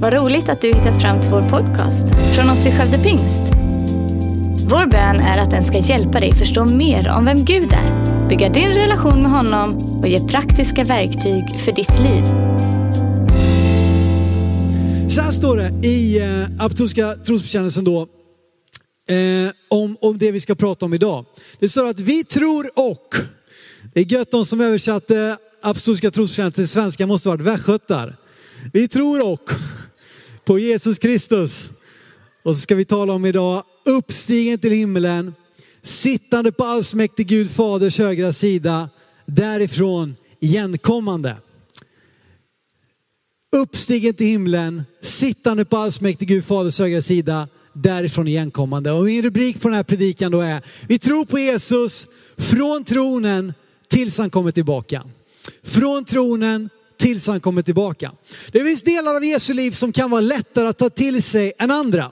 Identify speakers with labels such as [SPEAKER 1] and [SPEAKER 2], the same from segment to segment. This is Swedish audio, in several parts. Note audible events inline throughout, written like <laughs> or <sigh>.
[SPEAKER 1] Vad roligt att du hittat fram till vår podcast från oss i Skövde Pingst. Vår bön är att den ska hjälpa dig förstå mer om vem Gud är, bygga din relation med honom och ge praktiska verktyg för ditt liv.
[SPEAKER 2] Så här står det i eh, apostoliska trosbekännelsen då, eh, om, om det vi ska prata om idag. Det står att vi tror och, det är gött de som översatte apostoliska trosbekännelsen till svenska måste varit västgötar. Vi tror och på Jesus Kristus. Och så ska vi tala om idag uppstigen till himlen, sittande på allsmäktig Gud faders högra sida, därifrån igenkommande. Uppstigen till himlen, sittande på allsmäktig Gud faders högra sida, därifrån igenkommande. Och min rubrik på den här predikan då är, vi tror på Jesus från tronen tills han kommer tillbaka. Från tronen tills han kommer tillbaka. Det finns delar av Jesu liv som kan vara lättare att ta till sig än andra.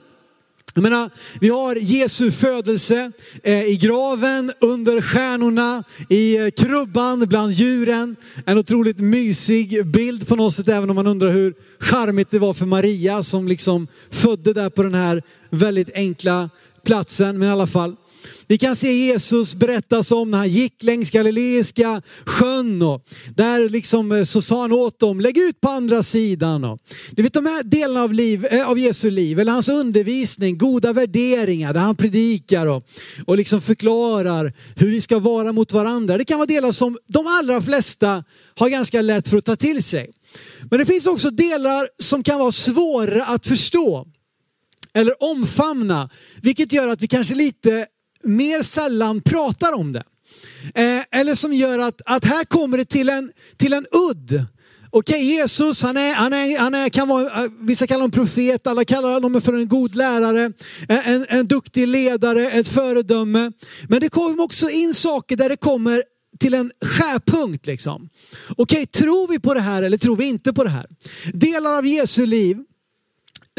[SPEAKER 2] Jag menar, vi har Jesu födelse eh, i graven, under stjärnorna, i eh, krubban, bland djuren. En otroligt mysig bild på något sätt, även om man undrar hur charmigt det var för Maria som liksom födde där på den här väldigt enkla platsen. Men i alla fall. Vi kan se Jesus berättas om när han gick längs Galileiska sjön och där liksom eh, så sa han åt dem, lägg ut på andra sidan. Och, du vet de här delarna av, liv, eh, av Jesu liv, eller hans undervisning, goda värderingar där han predikar och, och liksom förklarar hur vi ska vara mot varandra. Det kan vara delar som de allra flesta har ganska lätt för att ta till sig. Men det finns också delar som kan vara svåra att förstå eller omfamna, vilket gör att vi kanske lite mer sällan pratar om det. Eh, eller som gör att, att här kommer det till en, till en udd. Okej, Jesus, han är, han är, han är, kan vara, eh, vissa kallar honom profet, alla kallar honom för en god lärare, en, en duktig ledare, ett föredöme. Men det kommer också in saker där det kommer till en skärpunkt. Liksom. Okej, tror vi på det här eller tror vi inte på det här? Delar av Jesu liv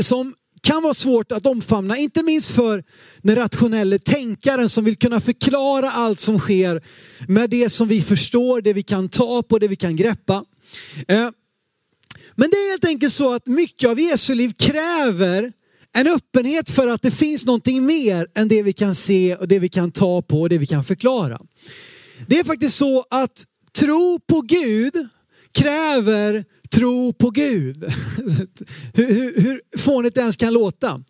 [SPEAKER 2] som kan vara svårt att omfamna, inte minst för den rationelle tänkaren som vill kunna förklara allt som sker med det som vi förstår, det vi kan ta på, det vi kan greppa. Eh, men det är helt enkelt så att mycket av Jesu liv kräver en öppenhet för att det finns någonting mer än det vi kan se och det vi kan ta på och det vi kan förklara. Det är faktiskt så att tro på Gud kräver tro på Gud. <laughs> hur, hur, hur fånigt det ens kan låta.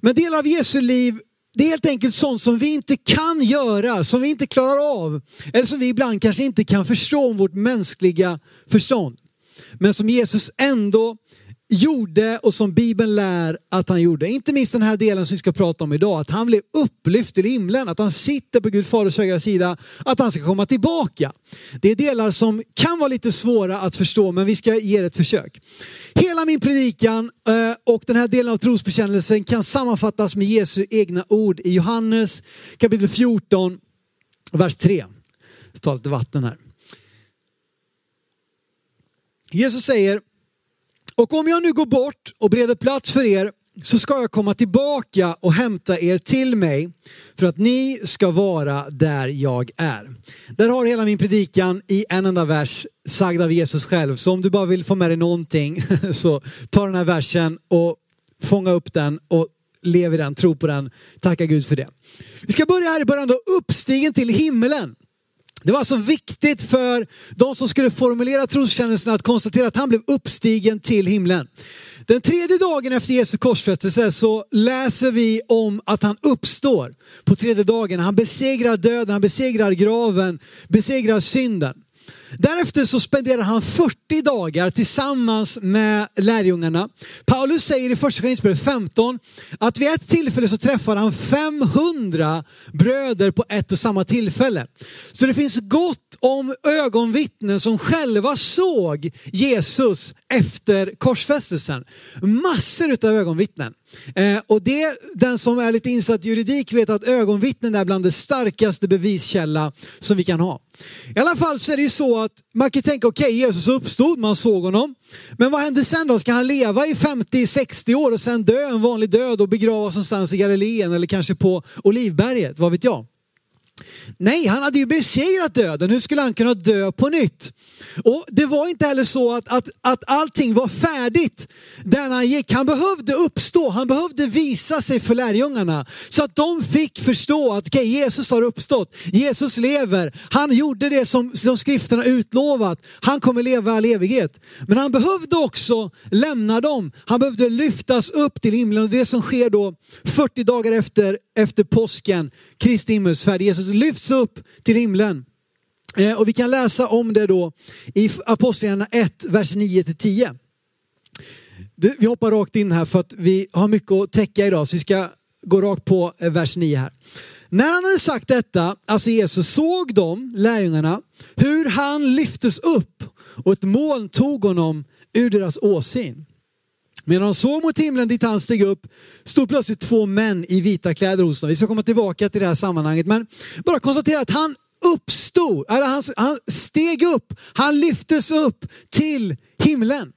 [SPEAKER 2] Men delar av Jesu liv, det är helt enkelt sånt som vi inte kan göra, som vi inte klarar av. Eller som vi ibland kanske inte kan förstå om vårt mänskliga förstånd. Men som Jesus ändå gjorde och som Bibeln lär att han gjorde. Inte minst den här delen som vi ska prata om idag, att han blev upplyft till himlen, att han sitter på Gud Faders högra sida, att han ska komma tillbaka. Det är delar som kan vara lite svåra att förstå, men vi ska ge det ett försök. Hela min predikan eh, och den här delen av trosbekännelsen kan sammanfattas med Jesu egna ord i Johannes kapitel 14, vers 3. Jag tar lite vatten här. Jesus säger, och om jag nu går bort och bereder plats för er så ska jag komma tillbaka och hämta er till mig för att ni ska vara där jag är. Där har hela min predikan i en enda vers sagd av Jesus själv. Så om du bara vill få med dig någonting <laughs> så ta den här versen och fånga upp den och lev i den, tro på den, tacka Gud för det. Vi ska börja här i början då, uppstigen till himmelen. Det var alltså viktigt för de som skulle formulera troskännelsen att konstatera att han blev uppstigen till himlen. Den tredje dagen efter Jesu korsfästelse så läser vi om att han uppstår på tredje dagen. Han besegrar döden, han besegrar graven, besegrar synden. Därefter så spenderar han 40 dagar tillsammans med lärjungarna. Paulus säger i första Korinthierbrevet 15 att vid ett tillfälle så träffar han 500 bröder på ett och samma tillfälle. Så det finns gott om ögonvittnen som själva såg Jesus efter korsfästelsen. Massor av ögonvittnen. Eh, och det, den som är lite insatt i juridik vet att ögonvittnen är bland det starkaste beviskälla som vi kan ha. I alla fall så är det ju så att man kan tänka, okej okay, Jesus uppstod, man såg honom. Men vad händer sen då? Ska han leva i 50-60 år och sen dö en vanlig död och begravas någonstans i Galileen eller kanske på Olivberget? Vad vet jag? Nej, han hade ju besegrat döden. Hur skulle han kunna dö på nytt? Och det var inte heller så att, att, att allting var färdigt där han gick. Han behövde uppstå, han behövde visa sig för lärjungarna. Så att de fick förstå att okay, Jesus har uppstått, Jesus lever, han gjorde det som, som skrifterna utlovat, han kommer leva all evighet. Men han behövde också lämna dem, han behövde lyftas upp till himlen och det som sker då 40 dagar efter, efter påsken, Kristi himmelsfärd, Jesus lyfts upp till himlen. Eh, och vi kan läsa om det då i Apostlagärningarna 1, vers 9-10. Vi hoppar rakt in här för att vi har mycket att täcka idag så vi ska gå rakt på eh, vers 9 här. När han hade sagt detta, alltså Jesus, såg de, lärjungarna, hur han lyftes upp och ett moln tog honom ur deras åsyn. Medan de såg mot himlen dit han steg upp stod plötsligt två män i vita kläder hos dem. Vi ska komma tillbaka till det här sammanhanget men bara konstatera att han uppstod, eller han, han steg upp, han lyftes upp till himlen.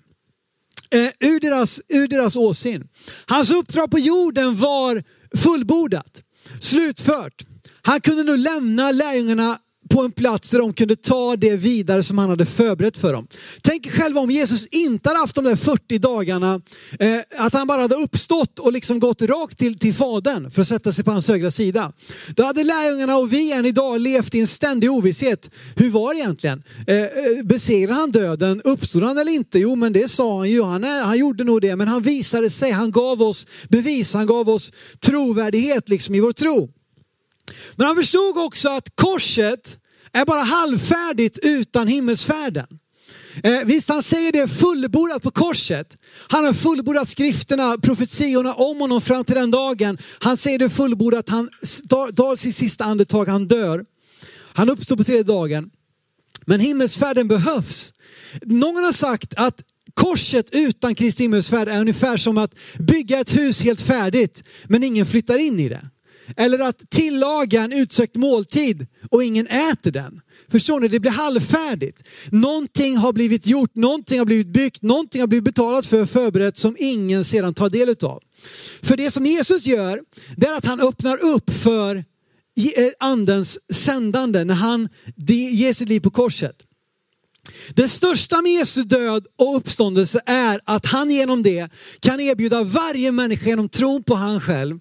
[SPEAKER 2] Eh, ur, deras, ur deras åsyn. Hans uppdrag på jorden var fullbordat, slutfört. Han kunde nu lämna lärjungarna på en plats där de kunde ta det vidare som han hade förberett för dem. Tänk själva om Jesus inte hade haft de där 40 dagarna, eh, att han bara hade uppstått och liksom gått rakt till, till Fadern för att sätta sig på hans högra sida. Då hade lärjungarna och vi än idag levt i en ständig ovisshet. Hur var det egentligen? Eh, eh besegrade han döden? Uppstod han eller inte? Jo, men det sa han ju. Han, eh, han gjorde nog det, men han visade sig. Han gav oss bevis, han gav oss trovärdighet liksom i vår tro. Men han förstod också att korset är bara halvfärdigt utan himmelsfärden. Eh, visst, han säger det fullbordat på korset. Han har fullbordat skrifterna, profetiorna om honom fram till den dagen. Han säger det fullbordat, han tar sitt sista andetag, han dör. Han uppstår på tredje dagen. Men himmelsfärden behövs. Någon har sagt att korset utan Kristi himmelsfärd är ungefär som att bygga ett hus helt färdigt, men ingen flyttar in i det. Eller att tillaga en utsökt måltid och ingen äter den. Förstår ni? Det blir halvfärdigt. Någonting har blivit gjort, någonting har blivit byggt, någonting har blivit betalat för förberett som ingen sedan tar del av. För det som Jesus gör, det är att han öppnar upp för eh, andens sändande när han ger sitt liv på korset. Det största med Jesu död och uppståndelse är att han genom det kan erbjuda varje människa genom tron på han själv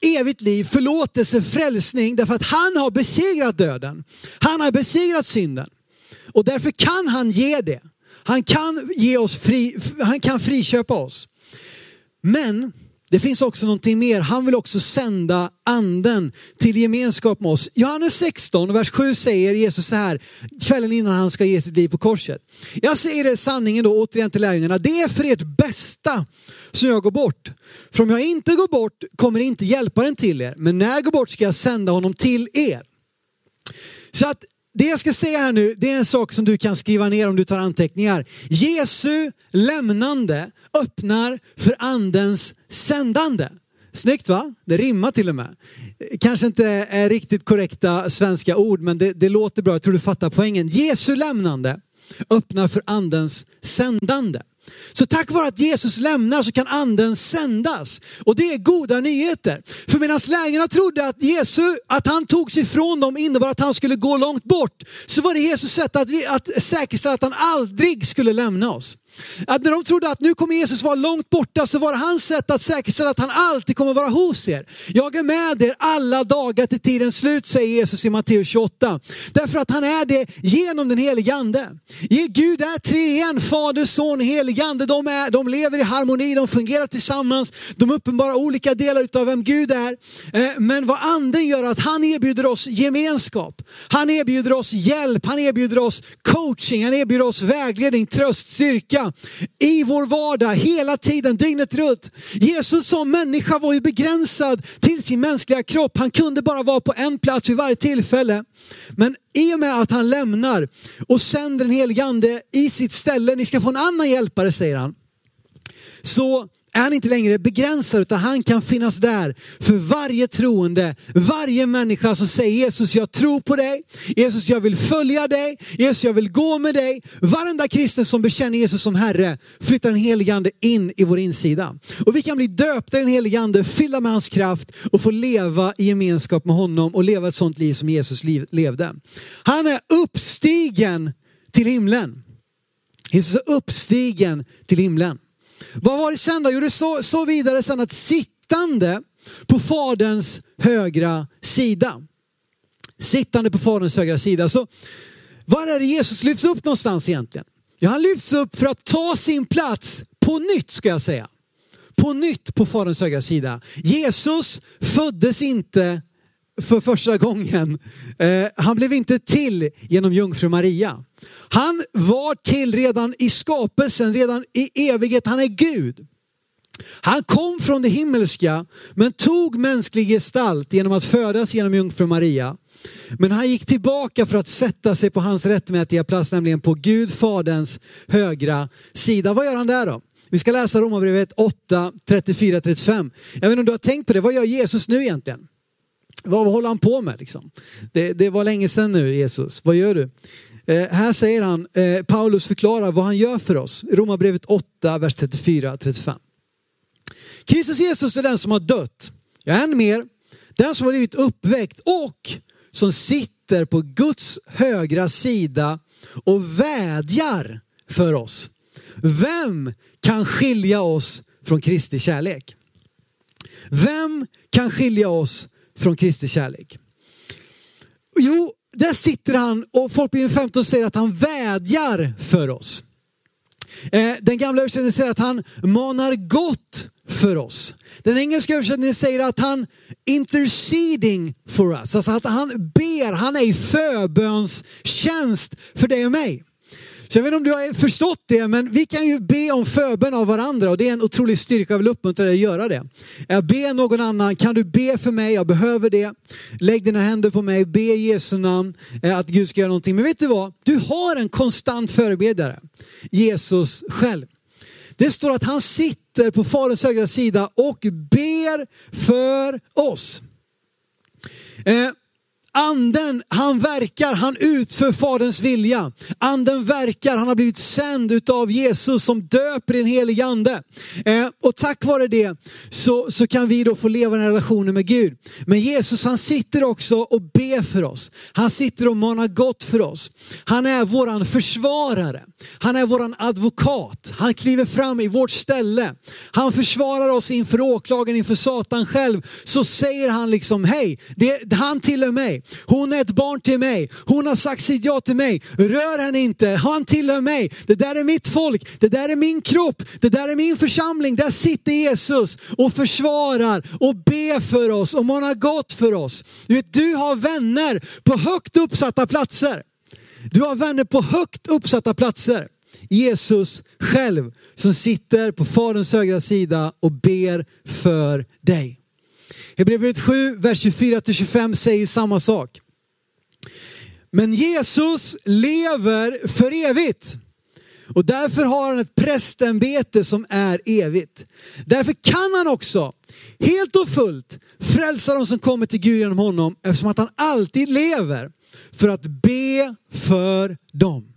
[SPEAKER 2] evigt liv, förlåtelse, frälsning därför att han har besegrat döden. Han har besegrat synden. Och därför kan han ge det. Han kan ge oss fri, han kan friköpa oss. Men det finns också någonting mer. Han vill också sända anden till gemenskap med oss. Johannes 16, vers 7 säger Jesus så här, kvällen innan han ska ge sitt liv på korset. Jag säger er sanningen då återigen till lärjungarna, det är för ert bästa som jag går bort. För om jag inte går bort kommer inte hjälparen till er, men när jag går bort ska jag sända honom till er. Så att det jag ska säga här nu, det är en sak som du kan skriva ner om du tar anteckningar. Jesu lämnande öppnar för andens sändande. Snyggt va? Det rimmar till och med. Kanske inte är riktigt korrekta svenska ord, men det, det låter bra. Jag tror du fattar poängen. Jesu lämnande öppnar för andens sändande. Så tack vare att Jesus lämnar så kan anden sändas. Och det är goda nyheter. För medan lärjungarna trodde att Jesus, att han tog sig ifrån dem innebar att han skulle gå långt bort, så var det Jesus sätt att, vi, att säkerställa att han aldrig skulle lämna oss. Att när de trodde att nu kommer Jesus vara långt borta så var det hans sätt att säkerställa att han alltid kommer vara hos er. Jag är med er alla dagar till tidens slut säger Jesus i Matteus 28. Därför att han är det genom den helige ande. Gud är tre en, Fader, Son, helig ande. De, är, de lever i harmoni, de fungerar tillsammans. De uppenbarar olika delar av vem Gud är. Eh, men vad anden gör är att han erbjuder oss gemenskap. Han erbjuder oss hjälp, han erbjuder oss coaching, han erbjuder oss vägledning, tröst, styrka i vår vardag hela tiden, dygnet runt. Jesus som människa var ju begränsad till sin mänskliga kropp. Han kunde bara vara på en plats vid varje tillfälle. Men i och med att han lämnar och sänder en helig ande i sitt ställe, ni ska få en annan hjälpare säger han så är han inte längre begränsad utan han kan finnas där för varje troende, varje människa som säger Jesus jag tror på dig, Jesus jag vill följa dig, Jesus jag vill gå med dig. Varenda kristen som bekänner Jesus som Herre flyttar den helige ande in i vår insida. Och vi kan bli döpta i den helige ande, fyllda med hans kraft och få leva i gemenskap med honom och leva ett sånt liv som Jesus levde. Han är uppstigen till himlen. Jesus är uppstigen till himlen. Vad var det sen då? Jo, det så, så vidare sen att sittande på faderns högra sida. Sittande på faderns högra sida. Så var är det Jesus lyfts upp någonstans egentligen? Ja, han lyfts upp för att ta sin plats på nytt ska jag säga. På nytt på faderns högra sida. Jesus föddes inte för första gången. Eh, han blev inte till genom jungfru Maria. Han var till redan i skapelsen, redan i evighet. Han är Gud. Han kom från det himmelska men tog mänsklig gestalt genom att födas genom jungfru Maria. Men han gick tillbaka för att sätta sig på hans rättmätiga plats, nämligen på Gud faderns högra sida. Vad gör han där då? Vi ska läsa Romarbrevet 8, 34-35. Jag vet inte om du har tänkt på det, vad gör Jesus nu egentligen? Vad håller han på med liksom? Det, det var länge sedan nu Jesus, vad gör du? Eh, här säger han, eh, Paulus förklarar vad han gör för oss. Romarbrevet 8, vers 34-35. Kristus Jesus är den som har dött, ja än mer, den som har blivit uppväckt och som sitter på Guds högra sida och vädjar för oss. Vem kan skilja oss från Kristi kärlek? Vem kan skilja oss från Kristi kärlek? Jo, där sitter han och Folkbibeln 15 säger att han vädjar för oss. Eh, den gamla översättningen säger att han manar gott för oss. Den engelska översättningen säger att han interceding for us. Alltså att han ber, han är i förbönstjänst för dig och mig. Så jag vet inte om du har förstått det, men vi kan ju be om förbön av varandra och det är en otrolig styrka. Jag vill uppmuntra dig att göra det. Jag ber någon annan, kan du be för mig? Jag behöver det. Lägg dina händer på mig, be i Jesu namn eh, att Gud ska göra någonting. Men vet du vad? Du har en konstant förebedjare, Jesus själv. Det står att han sitter på Faderns högra sida och ber för oss. Eh, Anden, han verkar, han utför Faderns vilja. Anden verkar, han har blivit sänd utav Jesus som döper i en helig ande. Eh, och tack vare det så, så kan vi då få leva den relationen med Gud. Men Jesus han sitter också och ber för oss. Han sitter och manar gott för oss. Han är våran försvarare. Han är våran advokat. Han kliver fram i vårt ställe. Han försvarar oss inför åklagaren, inför Satan själv. Så säger han liksom, hej, det, han tillhör mig. Hon är ett barn till mig. Hon har sagt sitt ja till mig. Rör henne inte. Han tillhör mig. Det där är mitt folk. Det där är min kropp. Det där är min församling. Där sitter Jesus och försvarar och ber för oss och manar gott för oss. Du vet, du har vänner på högt uppsatta platser. Du har vänner på högt uppsatta platser. Jesus själv som sitter på Faderns högra sida och ber för dig. Hebreerbrevet 7, vers 24-25 säger samma sak. Men Jesus lever för evigt. Och därför har han ett prästämbete som är evigt. Därför kan han också helt och fullt frälsa de som kommer till Gud genom honom eftersom att han alltid lever för att be för dem.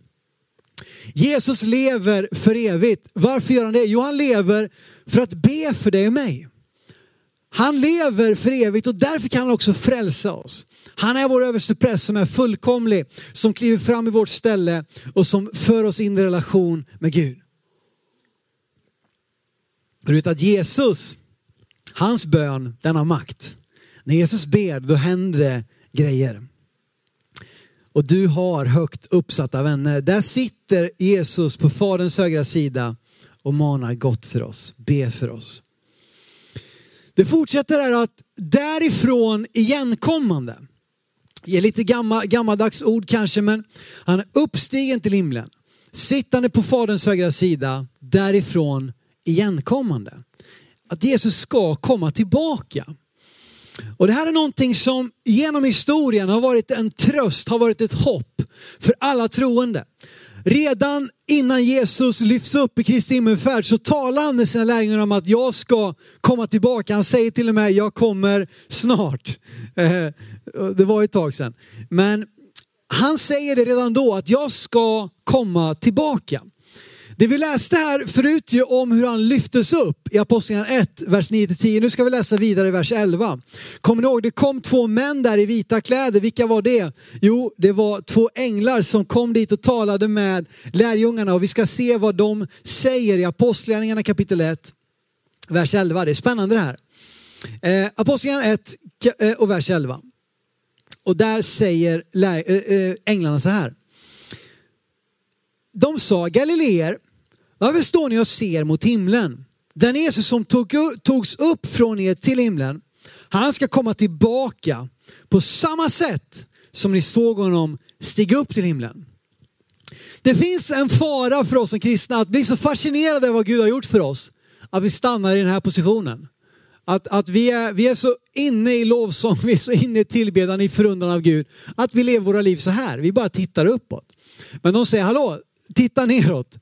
[SPEAKER 2] Jesus lever för evigt. Varför gör han det? Jo, han lever för att be för dig och mig. Han lever för evigt och därför kan han också frälsa oss. Han är vår överstepräst som är fullkomlig, som kliver fram i vårt ställe och som för oss in i relation med Gud. Du vet att Jesus, hans bön, den har makt. När Jesus ber, då händer det grejer. Och du har högt uppsatta vänner. Där sitter Jesus på Faderns högra sida och manar gott för oss, ber för oss. Det fortsätter här att därifrån igenkommande. Det är lite gammal, gammaldags ord kanske, men han är uppstigen till himlen. Sittande på Faderns högra sida, därifrån igenkommande. Att Jesus ska komma tillbaka. Och det här är någonting som genom historien har varit en tröst, har varit ett hopp för alla troende redan innan Jesus lyfts upp i Kristi himmelfärd så talar han med sina lärjungar om att jag ska komma tillbaka. Han säger till och med jag kommer snart. <laughs> Eh, det var ett tag sedan. Men han säger det redan då att jag ska komma tillbaka. Det vi läste här förut ju om hur han lyftes upp i Apostlagärningarna 1, vers 9-10. Nu ska vi läsa vidare i vers 11. Kommer ni ihåg, det kom två män där i vita kläder. Vilka var det? Jo, det var två änglar som kom dit och talade med lärjungarna och vi ska se vad de säger i Apostlagärningarna kapitel 1, vers 11. Det är spännande det här. Eh, Apostlagärningarna 1 eh, och vers 11. Och där säger eh, eh, änglarna så här. De sa, Galileer, varför står ni och ser mot himlen? Den Jesus som tog, togs upp från er till himlen, han ska komma tillbaka på samma sätt som ni såg honom stiga upp till himlen. Det finns en fara för oss som kristna att bli så fascinerade av vad Gud har gjort för oss att vi stannar i den här positionen. Att, att vi, är, vi är så inne i lovsång, <laughs> vi är så inne i tillbedjan, i förundran av Gud, att vi lever våra liv så här. Vi bara tittar uppåt. Men de säger, hallå, titta neråt.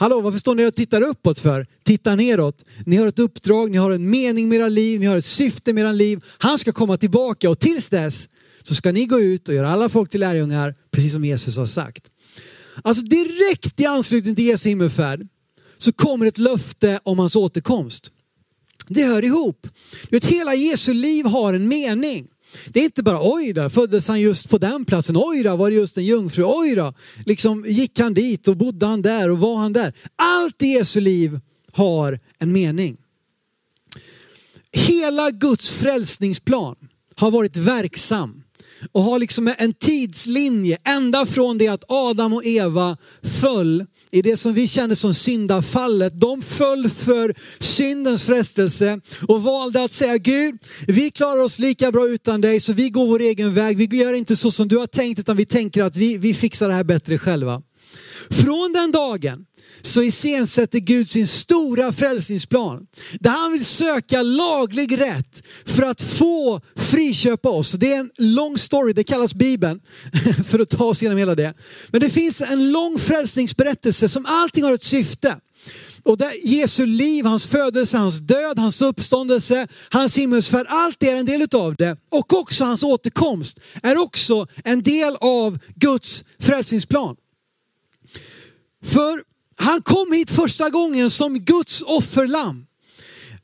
[SPEAKER 2] Hallå, varför står ni och tittar uppåt för? Titta neråt. Ni har ett uppdrag, ni har en mening med era liv, ni har ett syfte med era liv. Han ska komma tillbaka och tills dess så ska ni gå ut och göra alla folk till lärjungar, precis som Jesus har sagt. Alltså direkt i anslutning till Jesu himmelfärd så kommer ett löfte om hans återkomst. Det hör ihop. Du vet, hela Jesu liv har en mening. Det är inte bara oj då, föddes han just på den platsen, oj då, var det just en jungfru, oj då, liksom gick han dit och bodde han där och var han där. Allt i Jesu liv har en mening. Hela Guds frälsningsplan har varit verksam och har liksom en tidslinje ända från det att Adam och Eva föll i det som vi känner som syndafallet. De föll för syndens frestelse och valde att säga Gud, vi klarar oss lika bra utan dig så vi går vår egen väg. Vi gör inte så som du har tänkt utan vi tänker att vi, vi fixar det här bättre själva. Från den dagen så iscensätter Gud sin stora frälsningsplan. Där han vill söka laglig rätt för att få friköpa oss. Det är en lång story, det kallas Bibeln, <laughs> för att ta oss igenom hela det. Men det finns en lång frälsningsberättelse som allting har ett syfte. Och där Jesu liv, hans födelse, hans död, hans uppståndelse, hans himmelsfärd, allt det är en del utav det. Och också hans återkomst är också en del av Guds frälsningsplan. För han kom hit första gången som Guds offerlamm.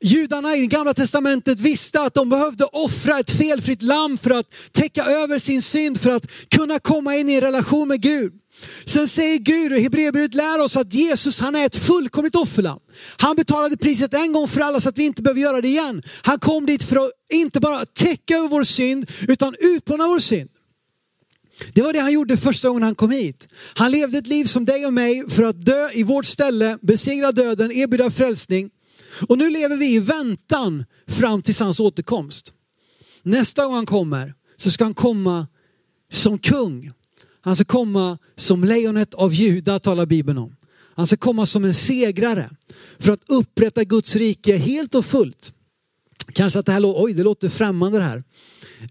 [SPEAKER 2] Judarna i det gamla testamentet visste att de behövde offra ett felfritt lamm för att täcka över sin synd, för att kunna komma in i en relation med Gud. Sen säger Gud, och Hebreerbrevet lär oss att Jesus han är ett fullkomligt offerlamm. Han betalade priset en gång för alla så att vi inte behöver göra det igen. Han kom dit för att inte bara täcka över vår synd, utan utplåna vår synd. Det var det han gjorde första gången han kom hit. Han levde ett liv som dig och mig för att dö i vårt ställe, besegra döden, erbjuda frälsning. Och nu lever vi i väntan fram till hans återkomst. Nästa gång han kommer så ska han komma som kung. Han ska komma som lejonet av Juda talar Bibeln om. Han ska komma som en segrare för att upprätta Guds rike helt och fullt. Kanske att det här oj, det låter främmande det här.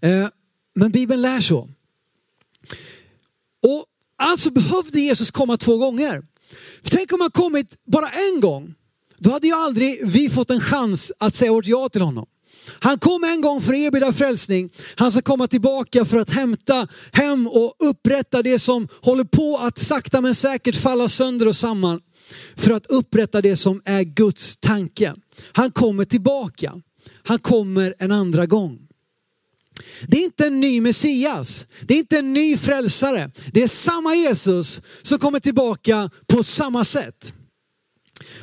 [SPEAKER 2] Eh, men Bibeln lär så. Och alltså behövde Jesus komma två gånger. Tänk om han kommit bara en gång. Då hade ju aldrig vi fått en chans att säga vårt ja till honom. Han kom en gång för att erbjuda frälsning. Han ska komma tillbaka för att hämta hem och upprätta det som håller på att sakta men säkert falla sönder och samman. För att upprätta det som är Guds tanke. Han kommer tillbaka. Han kommer en andra gång. Det är inte en ny Messias. Det är inte en ny frälsare. Det är samma Jesus som kommer tillbaka på samma sätt.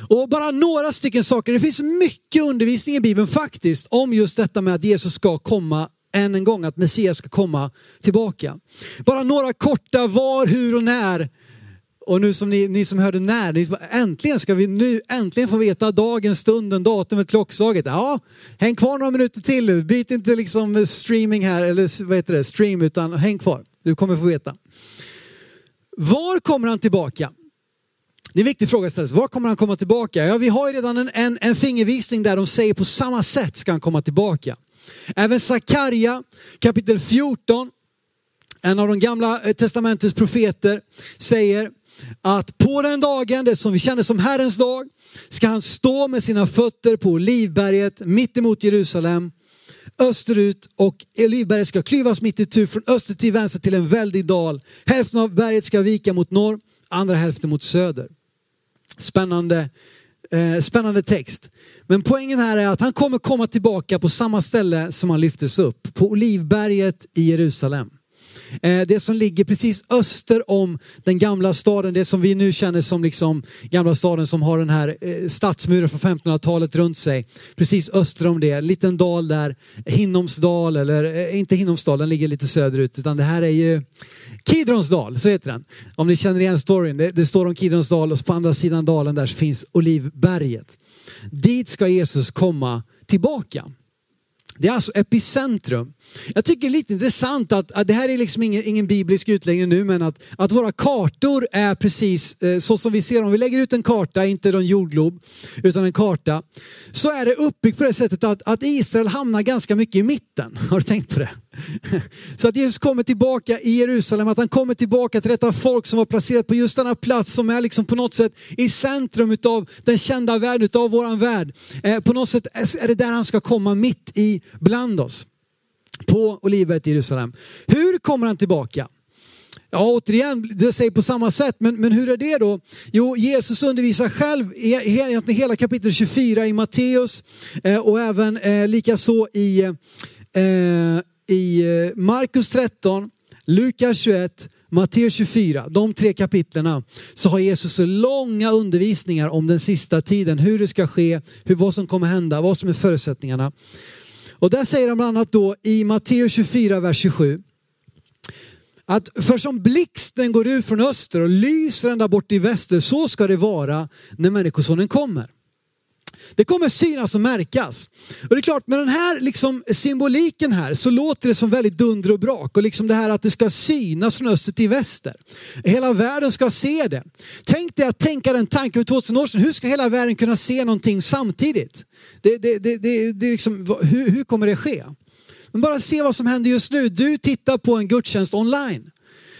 [SPEAKER 2] Och bara några stycken saker. Det finns mycket undervisning i Bibeln faktiskt om just detta med att Jesus ska komma än en gång, att Messias ska komma tillbaka. Bara några korta var, hur och när och nu som ni, ni som hörde när, ni, äntligen ska vi nu äntligen få veta dagen, stunden, datumet, klockslaget. Ja, häng kvar några minuter till nu. Byt inte liksom streaming här, eller vad heter det, stream, utan häng kvar. Du kommer få veta. Var kommer han tillbaka? Det är en viktig fråga ställs. Var kommer han komma tillbaka? Ja, vi har ju redan en, en, en fingervisning där de säger på samma sätt ska han komma tillbaka. Även Sakarja kapitel 14, en av de gamla eh, testamentets profeter säger att på den dagen, det som vi känner som Herrens dag, ska han stå med sina fötter på Olivberget mitt emot Jerusalem österut och Olivberget ska klyvas mitt i tur från öster till vänster till en väldig dal. Hälften av berget ska vika mot norr, andra hälften mot söder. Spännande, eh, spännande text. Men poängen här är att han kommer komma tillbaka på samma ställe som han lyftes upp, på Olivberget i Jerusalem. Eh, det som ligger precis öster om den gamla staden, det som vi nu känner som liksom gamla staden som har den här eh, stadsmuren från 1500-talet runt sig. Precis öster om det, en liten dal där, Hinnomsdal, eller eh, inte Hinnomsdal, den ligger lite söderut, utan det här är ju Kidronsdal, så heter den. Om ni känner igen storyn, det, det står om Kidronsdal och på andra sidan dalen där finns Olivberget. Dit ska Jesus komma tillbaka. Det är alltså epicentrum. Jag tycker det är lite intressant att, att det här är liksom ingen, ingen biblisk utläggning nu, men att, att våra kartor är precis eh, så som vi ser. Om vi lägger ut en karta, inte en jordglob, utan en karta, så är det uppbyggt på det sättet att, att Israel hamnar ganska mycket i mitten. <laughs> Har du tänkt på det? <laughs> Så att Jesus kommer tillbaka i Jerusalem, att han kommer tillbaka till detta folk som var placerat på just denna plats som är liksom på något sätt i centrum av den kända världen, av våran värld. Eh, på något sätt är det där han ska komma mitt i bland oss. På Olivberget i Jerusalem. Hur kommer han tillbaka? Ja, återigen, det säger på samma sätt, men, men hur är det då? Jo, Jesus undervisar själv i hela kapitel 24 i Matteus eh, och även eh, likaså i eh, i eh, Markus 13, Lukas 21, Matteus 24, de tre kapitlerna, så har Jesus långa undervisningar om den sista tiden, hur det ska ske, hur, vad som kommer hända, vad som är förutsättningarna. Och där säger han bland annat då i Matteus 24, vers 27, att för som blixten går ut från öster och lyser ända bort i väster, så ska det vara när Människosonen kommer. Det kommer synas och märkas. Och det är klart, med den här liksom symboliken här så låter det som väldigt dunder och brak. Och liksom det här att det ska synas från öster till väster. Hela världen ska se det. Tänk dig att tänka den tanken för 2000 år sedan. Hur ska hela världen kunna se någonting samtidigt? Det, det, det, det, det liksom, hur, hur kommer det ske? Men bara se vad som händer just nu. Du tittar på en gudstjänst online.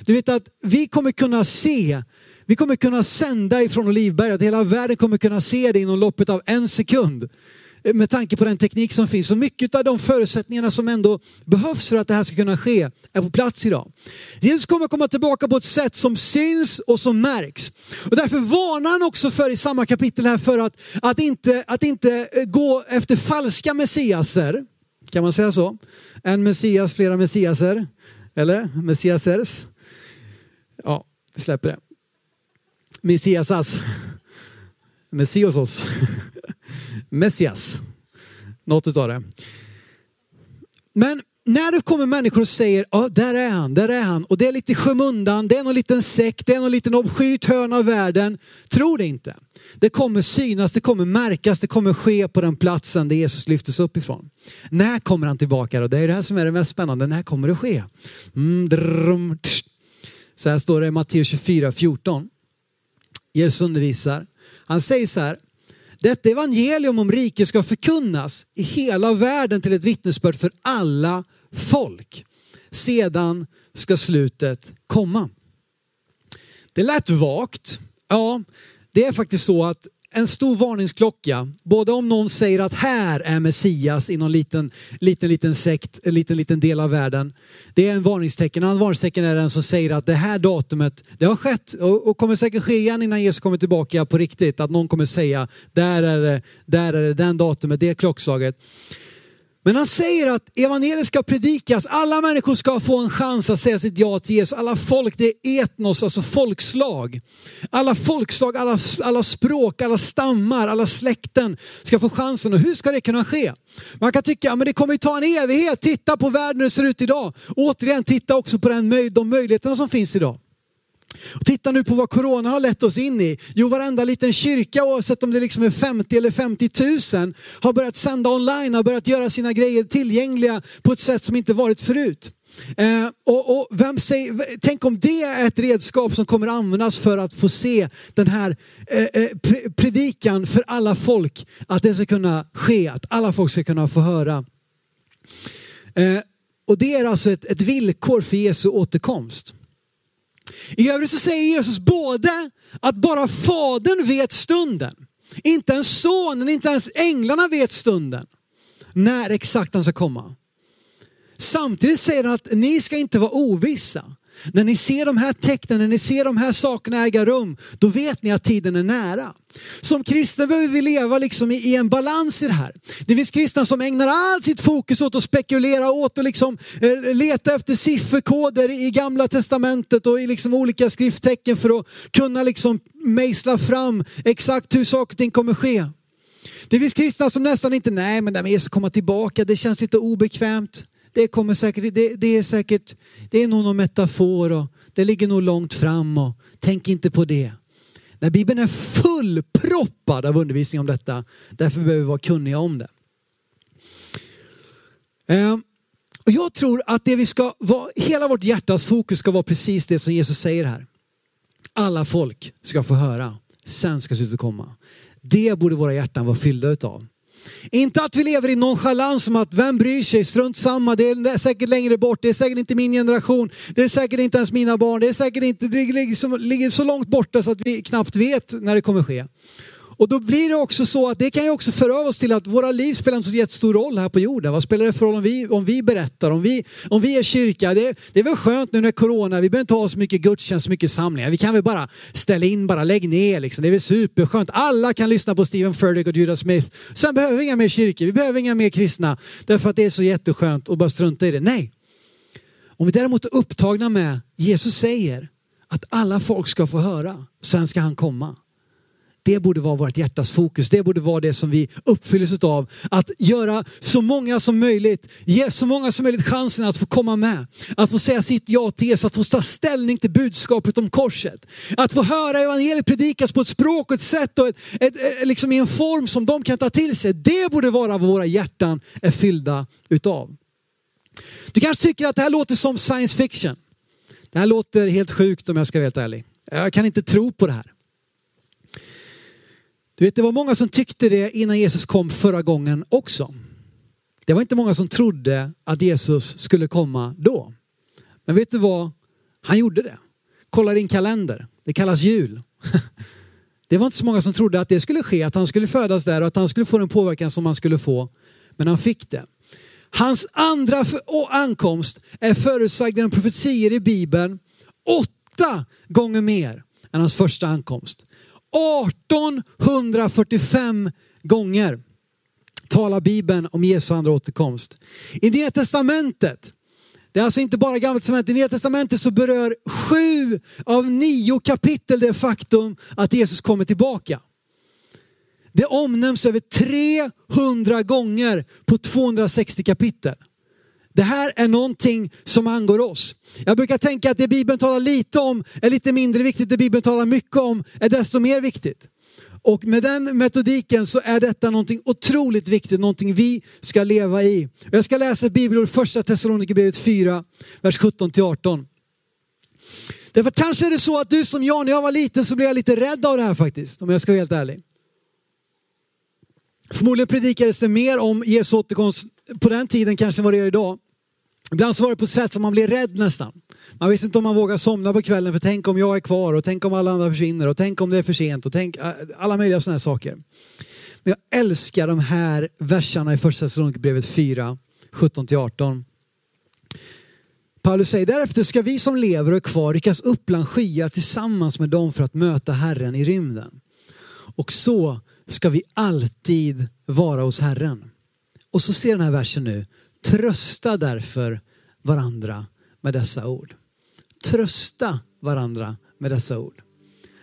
[SPEAKER 2] Du vet att vi kommer kunna se vi kommer kunna sända ifrån Olivberget. Hela världen kommer kunna se det inom loppet av en sekund. Eh, med tanke på den teknik som finns. Så mycket av de förutsättningarna som ändå behövs för att det här ska kunna ske är på plats idag. Jesus kommer komma tillbaka på ett sätt som syns och som märks. Och därför varnar han också för i samma kapitel här för att, att, inte, att inte eh, gå efter falska messiaser. Kan man säga så? En messias, flera messiaser. Eller messiasers. Ja, vi släpper det. Messiasas. Messiasos. Messias. Något utav det. Men när det kommer människor och säger, ja där är han, där är han. Och det är lite skymundan, det är någon liten sekt, det är någon liten obskyrt hörn av världen. Tro det inte. Det kommer synas, det kommer märkas, det kommer ske på den platsen där Jesus lyftes upp ifrån. När kommer han tillbaka då? Det är det här som är det mest spännande. När kommer det ske? Mm, så här står det i Matteus 24, 14. Jesus undervisar. Han säger så här, detta evangelium om riket ska förkunnas i hela världen till ett vittnesbörd för alla folk. Sedan ska slutet komma. Det lät vagt. Ja, det är faktiskt så att en stor varningsklocka. Både om någon säger att här är Messias i någon liten, liten, liten sekt, en liten, liten del av världen. Det är en varningstecken. En annan varningstecken är den som säger att det här datumet, det har skett och, kommer säkert ske igen innan Jesus kommer tillbaka på riktigt. Att någon kommer säga, där är det, där är det, den datumet, det klockslaget. Men han säger att evangeliet ska predikas, alla människor ska få en chans att säga sitt ja till Jesus. Alla folk, det är etnos, alltså folkslag. Alla folkslag, alla, alla språk, alla stammar, alla släkten ska få chansen. Och hur ska det kunna ske? Man kan tycka att det kommer ta en evighet. Titta på världen hur det ser ut idag. Återigen, titta också på den, de möjligheterna som finns idag. Och titta nu på vad corona har lett oss in i. Jo, varenda liten kyrka, oavsett om det liksom är 50 eller 50 000, har börjat sända online, har börjat göra sina grejer tillgängliga på ett sätt som inte varit förut. Eh, och, och vem säger, tänk om det är ett redskap som kommer användas för att få se den här eh, eh predikan för alla folk. Att det ska kunna ske, att alla folk ska kunna få höra. Eh, och det är alltså ett, ett villkor för Jesu återkomst. I övrigt så säger Jesus både att bara Fadern vet stunden. Inte ens sonen, inte ens änglarna vet stunden. När exakt han ska komma. Samtidigt säger han att ni ska inte vara ovissa. När ni ser de här tecknen, när ni ser de här sakerna äga rum, då vet ni att tiden är nära. Som kristna behöver vi leva liksom i, i en balans i det här. Det finns kristna som ägnar allt sitt fokus åt att spekulera, åt att liksom, eh, leta efter sifferkoder i gamla testamentet och i liksom olika skrifttecken för att kunna liksom mejsla fram exakt hur saker och ting kommer ske. Det finns kristna som nästan inte, nej men det med Jesus komma tillbaka, det känns lite obekvämt det kommer säkert, det, det, är säkert, det är nog någon metafor och det ligger nog långt fram och tänk inte på det. När Bibeln är fullproppad av undervisning om detta, därför behöver vi vara kunniga om det. Ehm, och jag tror att det vi ska vara, hela vårt hjärtas fokus ska vara precis det som Jesus säger här. Alla folk ska få höra, sen ska slutet komma. Det borde våra hjärtan vara fyllda utav. Inte att vi lever i nonchalans som att vem bryr sig, strunt samma, det är säkert längre bort, det är säkert inte min generation, det är säkert inte ens mina barn, det är säkert inte, det ligger så långt borta så att vi knappt vet när det kommer ske. Och då blir det också så att det kan ju också föra oss till att våra liv spelar inte så jättestor roll här på jorden. Vad spelar det för roll om vi, om vi berättar, om vi, om vi är kyrka? Det, det är väl skönt nu när corona, vi behöver inte ha så mycket gudstjänst, så mycket samlingar. Vi kan väl bara ställa in, bara lägg ner liksom. Det är väl superskönt. Alla kan lyssna på Stephen Furtick och Judas Smith. Sen behöver vi inga mer kyrkor, vi behöver inga mer kristna. Därför att det är så jätteskönt att bara strunta i det. Nej. Om vi däremot är upptagna med, Jesus säger att alla folk ska få höra, sen ska han komma. Det borde vara vårt hjärtas fokus. Det borde vara det som vi uppfylls av. Att göra så många som möjligt, ge så många som möjligt chansen att få komma med. Att få säga sitt ja till Jesus, att få ta ställning till budskapet om korset. Att få höra evangeliet predikas på ett språk och ett sätt och ett, ett, ett, liksom i en form som de kan ta till sig. Det borde vara vad våra hjärtan är fyllda utav. Du kanske tycker att det här låter som science fiction. Det här låter helt sjukt om jag ska vara helt ärlig. Jag kan inte tro på det här. Du vet, det var många som tyckte det innan Jesus kom förra gången också. Det var inte många som trodde att Jesus skulle komma då. Men vet du vad? Han gjorde det. Kolla din kalender. Det kallas jul. <laughs> Det var inte så många som trodde att det skulle ske, att han skulle födas där och att han skulle få den påverkan som han skulle få. Men han fick det. Hans andra ankomst är förutsagd genom profetier i Bibeln åtta gånger mer än hans första ankomst. 1845 gånger talar Bibeln om Jesu andra återkomst. I Nya Testamentet, det är alltså inte bara Gamla Testamentet, i Nya Testamentet så berör sju av nio kapitel det faktum att Jesus kommer tillbaka. Det omnämns över 300 gånger på 260 kapitel. Det här är någonting som angår oss. Jag brukar tänka att det Bibeln talar lite om är lite mindre viktigt, det Bibeln talar mycket om är desto mer viktigt. Och med den metodiken så är detta någonting otroligt viktigt, någonting vi ska leva i. Jag ska läsa ett bibelord, första Thessalonikerbrevet 4, vers 17 18. Därför kanske är det så att du som jag, när jag var liten så blev jag lite rädd av det här faktiskt, om jag ska vara helt ärlig. Förmodligen predikades det mer om Jesu återkomst på den tiden kanske än vad det gör idag. Ibland så var det på ett sätt som man blev rädd nästan. Man visste inte om man vågade somna på kvällen för tänk om jag är kvar och tänk om alla andra försvinner och tänk om det är för sent och tänk äh, alla möjliga sådana här saker. Men jag älskar de här verserna i första Thessalonikerbrevet 4, 17-18. Paulus säger därefter ska vi som lever och är kvar ryckas upp bland skyar tillsammans med dem för att möta Herren i rymden. Och så ska vi alltid vara hos Herren. Och så ser den här versen nu. Trösta därför varandra med dessa ord. Trösta varandra med dessa ord.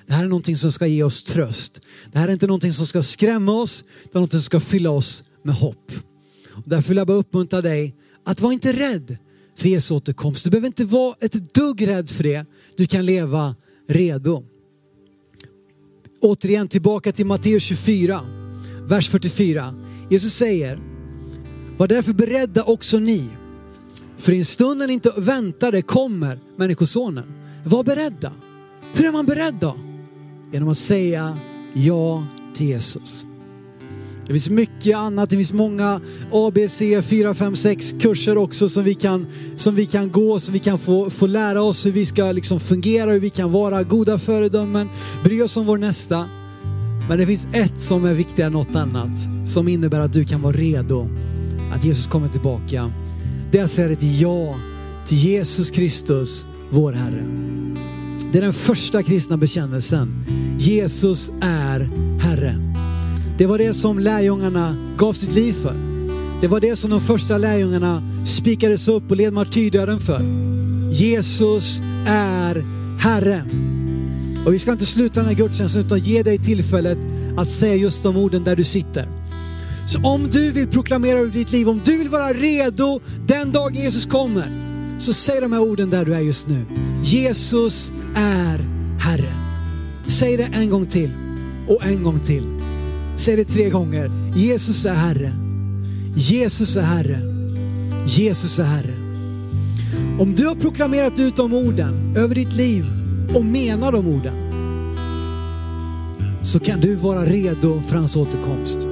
[SPEAKER 2] Det här är någonting som ska ge oss tröst. Det här är inte någonting som ska skrämma oss, det är någonting som ska fylla oss med hopp. Och därför vill jag bara uppmuntra dig att vara inte rädd för Jesu återkomst. Du behöver inte vara ett dugg rädd för det. Du kan leva redo. Återigen tillbaka till Matteus 24, vers 44. Jesus säger, var därför beredda också ni. För i en stund när ni inte väntade kommer Människosonen. Var beredda. Hur är man beredd då? Genom att säga ja till Jesus. Det finns mycket annat, det finns många ABC 4, 5, 6 kurser också som vi kan, som vi kan gå, som vi kan få, få lära oss hur vi ska liksom fungera, hur vi kan vara goda föredömen, bry oss om vår nästa. Men det finns ett som är viktigare än något annat, som innebär att du kan vara redo, att Jesus kommer tillbaka. Det är att säga ett ja till Jesus Kristus, vår Herre. Det är den första kristna bekännelsen. Jesus är Herre. Det var det som lärjungarna gav sitt liv för. Det var det som de första lärjungarna spikades upp och led martyrdöden för. Jesus är Herre. Och vi ska inte sluta den här gudstjänsten utan ge dig tillfället att säga just de orden där du sitter. Så om du vill proklamera över ditt liv, om du vill vara redo den dag Jesus kommer, så säg de här orden där du är just nu. Jesus är Herre. Säg det en gång till och en gång till. Säg det tre gånger. Jesus är Herre. Jesus är Herre. Jesus är Herre. Om du har proklamerat ut de orden över ditt liv och menar de orden så kan du vara redo för hans återkomst.